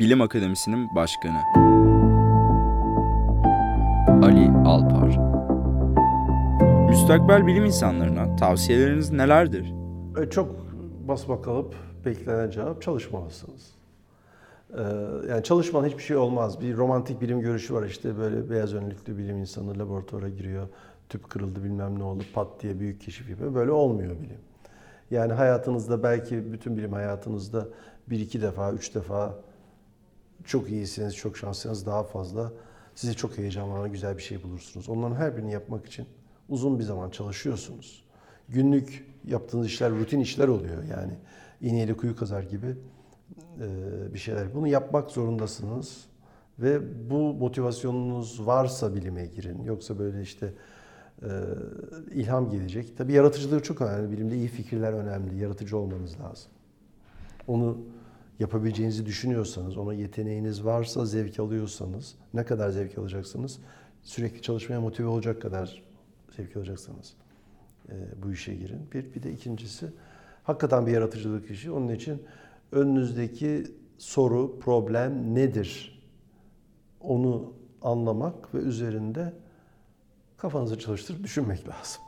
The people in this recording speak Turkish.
Bilim Akademisi'nin başkanı. Ali Alpar. Müstakbel bilim insanlarına tavsiyeleriniz nelerdir? E, Çok basmakalıp beklenen cevap çalışmalısınız. Ee, Yani çalışmadan hiçbir şey olmaz. Bir romantik bilim görüşü var işte böyle beyaz önlüklü bilim insanı laboratuvara giriyor. Tüp kırıldı bilmem ne oldu pat diye büyük keşif yapıyor. Böyle olmuyor bilim. Yani hayatınızda belki bütün bilim hayatınızda bir iki defa, üç defa çok iyisiniz, çok şanslısınız daha fazla sizi çok heyecanlanan güzel bir şey bulursunuz. Onların her birini yapmak için uzun bir zaman çalışıyorsunuz. Günlük yaptığınız işler rutin işler oluyor yani iğneyle kuyu kazar gibi e, bir şeyler. Bunu yapmak zorundasınız ve bu motivasyonunuz varsa bilime girin. Yoksa böyle işte e, ilham gelecek. Tabii yaratıcılığı çok önemli. Bilimde iyi fikirler önemli. Yaratıcı olmanız lazım. Onu yapabileceğinizi düşünüyorsanız, ona yeteneğiniz varsa, zevk alıyorsanız, ne kadar zevk alacaksınız? Sürekli çalışmaya motive olacak kadar zevk alacaksınız. e, bu işe girin. Bir, bir de ikincisi, hakikaten bir yaratıcılık işi. Onun için önünüzdeki soru, problem nedir? Onu anlamak ve üzerinde kafanızı çalıştırıp düşünmek lazım.